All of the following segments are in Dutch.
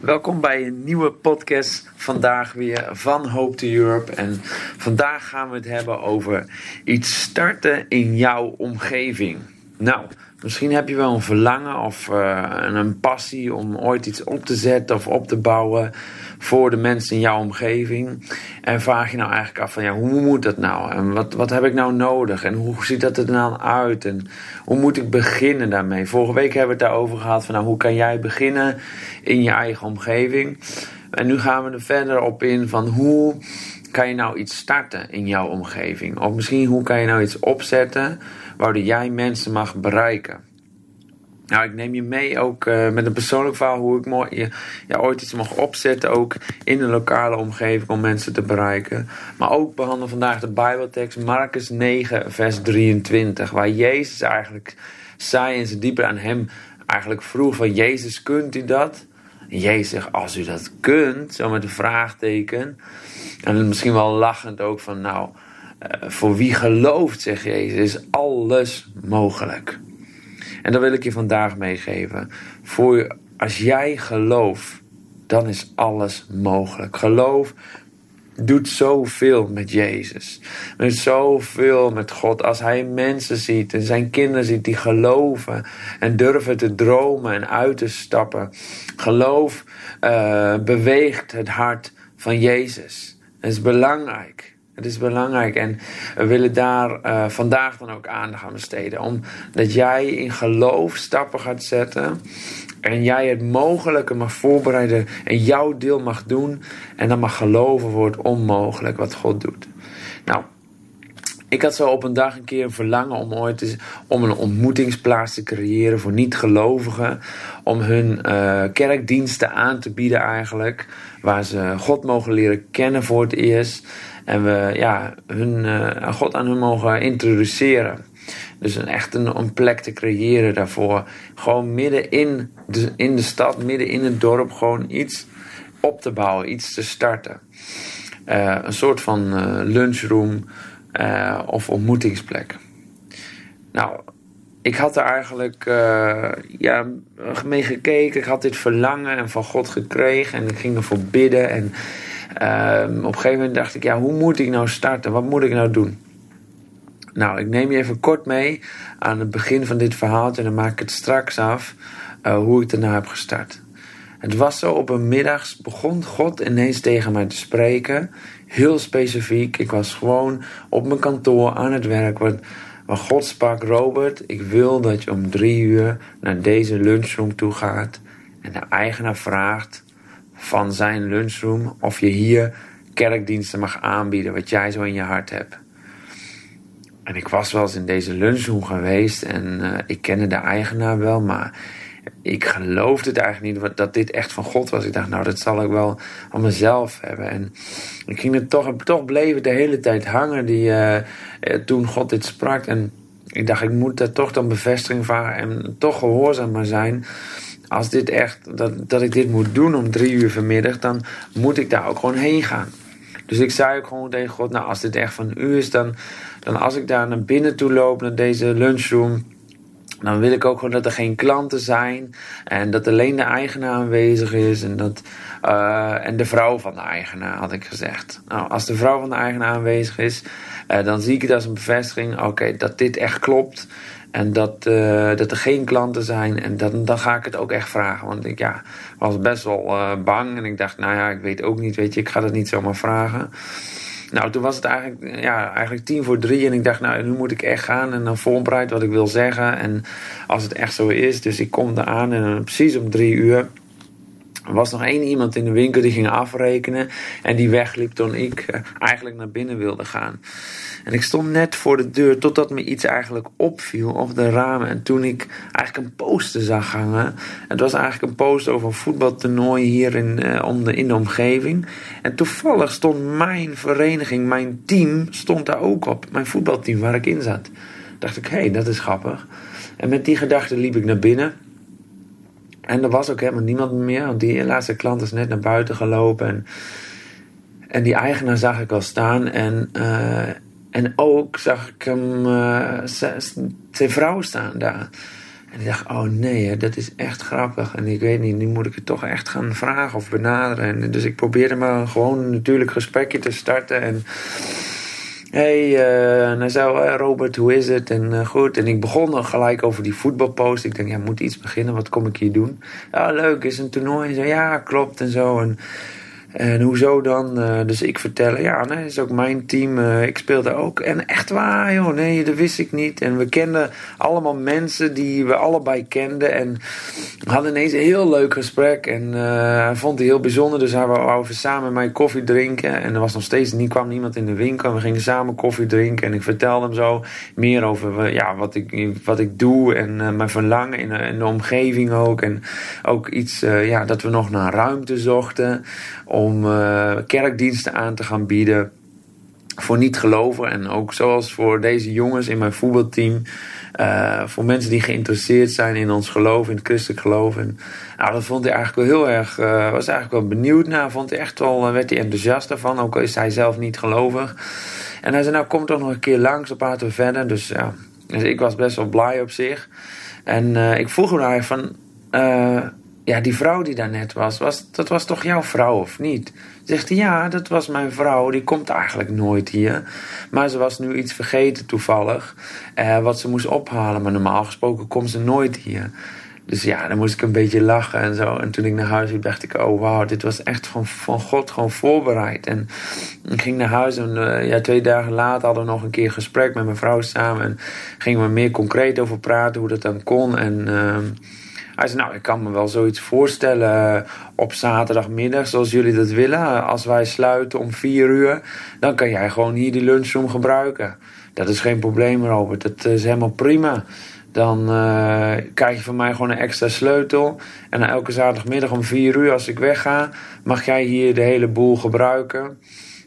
Welkom bij een nieuwe podcast. Vandaag weer van Hope to Europe. En vandaag gaan we het hebben over iets starten in jouw omgeving. Nou, misschien heb je wel een verlangen of uh, een passie om ooit iets op te zetten of op te bouwen voor de mensen in jouw omgeving. En vraag je nou eigenlijk af van ja, hoe moet dat nou? En wat, wat heb ik nou nodig? En hoe ziet dat er nou uit? En hoe moet ik beginnen daarmee? Vorige week hebben we het daarover gehad van nou, hoe kan jij beginnen in je eigen omgeving? En nu gaan we er verder op in van hoe kan je nou iets starten in jouw omgeving? Of misschien hoe kan je nou iets opzetten waardoor jij mensen mag bereiken? Nou, ik neem je mee ook uh, met een persoonlijk verhaal hoe ik mooi, ja, ooit iets mag opzetten, ook in een lokale omgeving om mensen te bereiken. Maar ook behandelen vandaag de Bijbeltekst Marcus 9, vers 23, waar Jezus eigenlijk zei en ze dieper aan hem eigenlijk vroeg van Jezus, kunt u dat? En Jezus zegt, als u dat kunt, zo met een vraagteken. En misschien wel lachend ook van, nou, uh, voor wie gelooft, zegt Jezus, is alles mogelijk. En dat wil ik je vandaag meegeven. Voor als jij gelooft, dan is alles mogelijk. Geloof doet zoveel met Jezus. Met zoveel met God. Als hij mensen ziet en zijn kinderen ziet die geloven en durven te dromen en uit te stappen. Geloof uh, beweegt het hart van Jezus. Dat is belangrijk. Het is belangrijk en we willen daar uh, vandaag dan ook aandacht aan besteden. Omdat jij in geloof stappen gaat zetten en jij het mogelijke mag voorbereiden en jouw deel mag doen. En dan mag geloven voor het onmogelijk wat God doet. Nou, ik had zo op een dag een keer een verlangen om ooit om een ontmoetingsplaats te creëren voor niet-gelovigen. Om hun uh, kerkdiensten aan te bieden eigenlijk. Waar ze God mogen leren kennen voor het eerst. En we ja, hun, uh, God aan hun mogen introduceren. Dus een, echt een, plek te creëren daarvoor. Gewoon midden in de, in de stad, midden in het dorp, gewoon iets op te bouwen, iets te starten. Uh, een soort van uh, lunchroom of ontmoetingsplek. Nou, ik had er eigenlijk ja, mee gekeken. Ik had dit verlangen en van God gekregen. En ik ging ervoor bidden. En Um, op een gegeven moment dacht ik, ja, hoe moet ik nou starten? Wat moet ik nou doen? Nou, ik neem je even kort mee aan het begin van dit verhaal en dan maak ik het straks af uh, hoe ik daarna heb gestart. Het was zo op een middag begon God ineens tegen mij te spreken. Heel specifiek. Ik was gewoon op mijn kantoor aan het werk. Waar, waar God sprak: Robert, ik wil dat je om drie uur naar deze lunchroom toe gaat. En de eigenaar vraagt van zijn lunchroom of je hier kerkdiensten mag aanbieden wat jij zo in je hart hebt. En ik was wel eens in deze lunchroom geweest en uh, ik kende de eigenaar wel, maar ik geloofde het eigenlijk niet dat dit echt van God was. Ik dacht, nou, dat zal ik wel van mezelf hebben. En ik ging er toch, toch bleef het de hele tijd hangen die, uh, toen God dit sprak. En ik dacht, ik moet daar toch dan bevestiging vragen en toch gehoorzaam maar zijn als dit echt, dat, dat ik dit moet doen om drie uur vanmiddag, dan moet ik daar ook gewoon heen gaan. Dus ik zei ook gewoon tegen God, nou als dit echt van u is, dan, dan als ik daar naar binnen toe loop, naar deze lunchroom, dan wil ik ook gewoon dat er geen klanten zijn en dat alleen de eigenaar aanwezig is en, dat, uh, en de vrouw van de eigenaar, had ik gezegd. Nou, als de vrouw van de eigenaar aanwezig is, uh, dan zie ik het als een bevestiging, oké, dat dit echt klopt. En dat, uh, dat er geen klanten zijn. En dan, dan ga ik het ook echt vragen. Want ik ja, was best wel bang. En ik dacht, nou ja, ik weet ook niet, weet je, ik ga dat niet zomaar vragen. Nou, toen was het eigenlijk, ja, eigenlijk tien voor drie. En ik dacht, nou, nu moet ik echt gaan. En dan voorbereid wat ik wil zeggen. En als het echt zo is. Dus ik kom eraan. En precies om drie uur er was nog één iemand in de winkel die ging afrekenen. En die wegliep toen ik eh, eigenlijk naar binnen wilde gaan. En ik stond net voor de deur totdat me iets eigenlijk opviel op de ramen. En toen ik eigenlijk een poster zag hangen. Het was eigenlijk een poster over een voetbaltoernooi hier in, uh, om de, in de omgeving. En toevallig stond mijn vereniging, mijn team, stond daar ook op. Mijn voetbalteam waar ik in zat. Dacht ik, hé, hey, dat is grappig. En met die gedachte liep ik naar binnen. En er was ook helemaal niemand meer, want die laatste klant is net naar buiten gelopen. En, en die eigenaar zag ik al staan. En, uh, en ook zag ik hem, uh, zijn vrouw staan daar. En ik dacht, oh nee, dat is echt grappig. En ik weet niet, nu moet ik het toch echt gaan vragen of benaderen. En dus ik probeerde maar gewoon een natuurlijk gesprekje te starten. En hey, uh, nou zo, uh, Robert, hoe is het? En uh, goed, en ik begon dan gelijk over die voetbalpost. Ik denk, ja, moet iets beginnen, wat kom ik hier doen? Ja, leuk, is een toernooi? En zo, ja, klopt en zo. En en hoezo dan? Uh, dus ik vertellen, ja, nee, dat is ook mijn team. Uh, ik speelde ook. En echt waar, joh, nee, dat wist ik niet. En we kenden allemaal mensen die we allebei kenden. En we hadden ineens een heel leuk gesprek. En uh, hij vond het heel bijzonder. Dus hij over samen mij koffie drinken. En er was nog steeds, niet kwam niemand in de winkel. En we gingen samen koffie drinken. En ik vertelde hem zo meer over ja, wat, ik, wat ik doe. En mijn verlangen in, de omgeving ook. En ook iets, ja, dat we nog naar ruimte zochten uh, kerkdiensten aan te gaan bieden voor niet-gelovigen. En ook zoals voor deze jongens in mijn voetbalteam. Uh, voor mensen die geïnteresseerd zijn in ons geloof, in het christelijk geloof. En nou, dat vond hij eigenlijk wel heel erg, uh, was eigenlijk wel benieuwd naar. Vond hij echt wel, werd hij enthousiast ervan, ook al is hij zelf niet gelovig. En hij zei, nou kom toch nog een keer langs, dan praten we verder. Dus ja, dus ik was best wel blij op zich. En ik vroeg hem eigenlijk van, ja, die vrouw die daar net was, was, dat was toch jouw vrouw of niet? Zegt hij, ja, dat was mijn vrouw, die komt eigenlijk nooit hier. Maar ze was nu iets vergeten toevallig, eh, wat ze moest ophalen. Maar normaal gesproken komt ze nooit hier. Dus ja, dan moest ik een beetje lachen en zo. En toen ik naar huis ging, dacht ik, oh wauw, dit was echt van, van God gewoon voorbereid. En ik ging naar huis en uh, ja, twee dagen later hadden we nog een keer gesprek met mijn vrouw samen. En gingen we meer concreet over praten, hoe dat dan kon. En... Uh, hij zei, nou, ik kan me wel zoiets voorstellen op zaterdagmiddag, zoals jullie dat willen. Als wij sluiten om vier uur, dan kan jij gewoon hier die lunchroom gebruiken. Dat is geen probleem, Robert. Dat is helemaal prima. Dan uh, krijg je van mij gewoon een extra sleutel. En elke zaterdagmiddag om vier uur, als ik wegga, mag jij hier de hele boel gebruiken.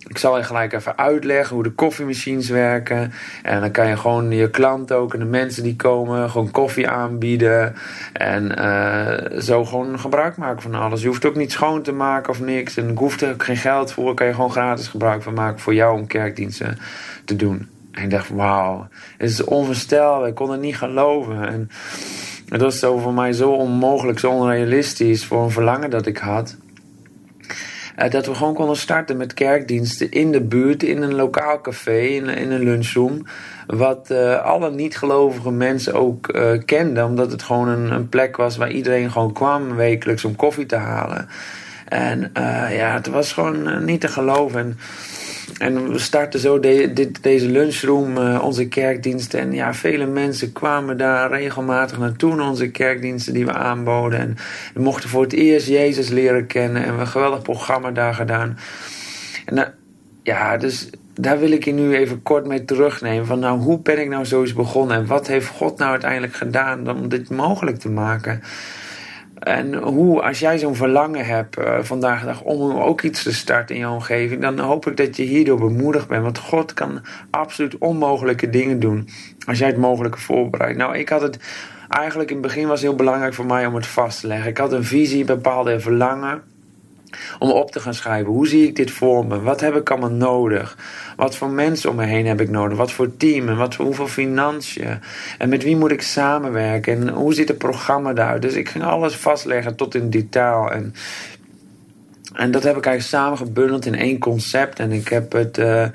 Ik zal je gelijk even uitleggen hoe de koffiemachines werken. En dan kan je gewoon je klanten ook en de mensen die komen gewoon koffie aanbieden. En uh, zo gewoon gebruik maken van alles. Je hoeft ook niet schoon te maken of niks. En ik hoeft er ook geen geld voor. Kan je gewoon gratis gebruik van maken voor jou om kerkdiensten te doen. En ik dacht, wauw, het is onvoorstelbaar. Ik kon het niet geloven. En het was zo voor mij zo onmogelijk, zo onrealistisch voor een verlangen dat ik had. Uh, dat we gewoon konden starten met kerkdiensten in de buurt, in een lokaal café, in, een lunchroom. Wat uh, alle niet-gelovige mensen ook uh, kenden, omdat het gewoon een, een, plek was waar iedereen gewoon kwam wekelijks om koffie te halen. En ja, het was gewoon niet te geloven. En en we starten zo deze lunchroom, uh, onze kerkdiensten. En ja, vele mensen kwamen daar regelmatig naartoe, onze kerkdiensten die we aanboden. En we mochten voor het eerst Jezus leren kennen. En we een geweldig programma daar gedaan. En uh, ja, dus daar wil ik je nu even kort mee terugnemen. Van nou, hoe ben ik nou zoiets begonnen? En wat heeft God nou uiteindelijk gedaan om dit mogelijk te maken? En hoe, als jij zo'n verlangen hebt uh, vandaag de dag om ook iets te starten in je omgeving, dan hoop ik dat je hierdoor bemoedigd bent. Want God kan absoluut onmogelijke dingen doen als jij het mogelijke voorbereidt. Nou, ik had het eigenlijk in het begin was heel belangrijk voor mij om het vast te leggen. Ik had een visie, bepaalde verlangen om op te gaan schrijven. Hoe zie ik dit voor me? Wat heb ik allemaal nodig? Wat voor mensen om me heen heb ik nodig? Wat voor team? En wat voor hoeveel financiën? En met wie moet ik samenwerken? En hoe ziet het programma eruit? Dus ik ging alles vastleggen tot in detail. En, en dat heb ik eigenlijk samen gebundeld in één concept. En ik heb het. Uh,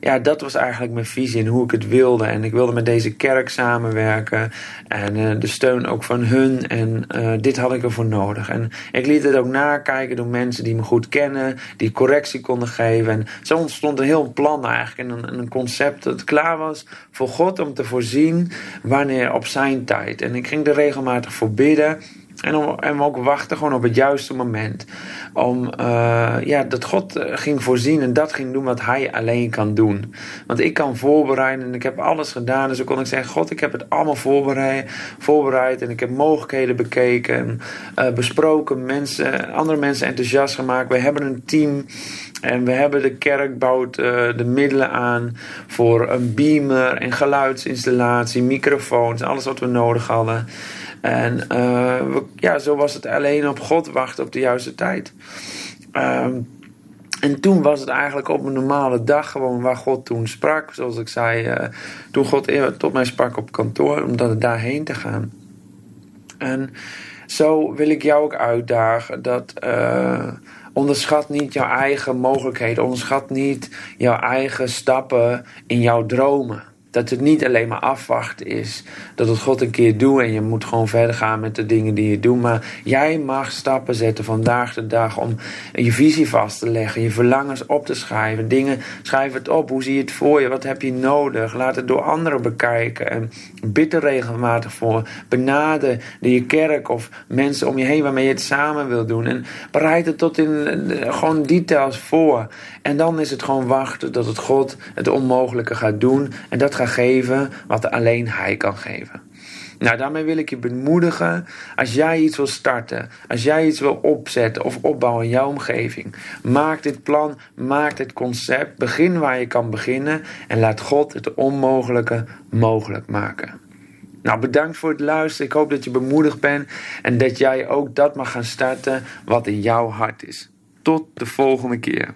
ja, dat was eigenlijk mijn visie en hoe ik het wilde. En ik wilde met deze kerk samenwerken. En uh, de steun ook van hun. En uh, dit had ik ervoor nodig. En ik liet het ook nakijken door mensen die me goed kennen. Die correctie konden geven. En zo ontstond een heel plan eigenlijk. En een, een concept dat klaar was voor God om te voorzien wanneer op zijn tijd. En ik ging er regelmatig voor bidden. En, om, en ook wachten gewoon op het juiste moment. Om uh, ja, dat God eh, ging voorzien en dat ging doen wat hij alleen kan doen. Want ik kan voorbereiden en ik heb alles gedaan. Dus dan kon ik zeggen: God, ik heb het allemaal voorbereid. voorbereid en ik heb mogelijkheden bekeken, uh, besproken, mensen, andere mensen enthousiast gemaakt. We hebben een team. En we hebben de kerk bouwt uh, de middelen aan voor een beamer en geluidsinstallatie, microfoons, alles wat we nodig hadden. En uh, ja, zo was het alleen op God wachten op de juiste tijd. Um, en toen was het eigenlijk op een normale dag gewoon waar God toen sprak. Zoals ik zei, uh, toen God tot mij sprak op kantoor, om daarheen te gaan. En zo wil ik jou ook uitdagen dat. Onderschat niet jouw eigen mogelijkheden. Onderschat niet jouw eigen stappen in jouw dromen. Dat het niet alleen maar afwachten is. Dat het God een keer doet en je moet gewoon verder gaan met de dingen die je doet. Maar jij mag stappen zetten vandaag de dag om je visie vast te leggen. Je verlangens op te schrijven. Dingen, schrijf het op. Hoe zie je het voor je? Wat heb je nodig? Laat het door anderen bekijken. En bid er regelmatig voor. Benader je kerk of mensen om je heen waarmee je het samen wil doen. En bereid het tot in gewoon details voor. En dan is het gewoon wachten tot het God het onmogelijke gaat doen. En dat gaat geven wat alleen Hij kan geven. Nou, daarmee wil ik je bemoedigen. Als jij iets wil starten, als jij iets wil opzetten of opbouwen in jouw omgeving, maak dit plan, maak dit concept. Begin waar je kan beginnen en laat God het onmogelijke mogelijk maken. Nou, bedankt voor het luisteren. Ik hoop dat je bemoedigd bent en dat jij ook dat mag gaan starten wat in jouw hart is. Tot de volgende keer.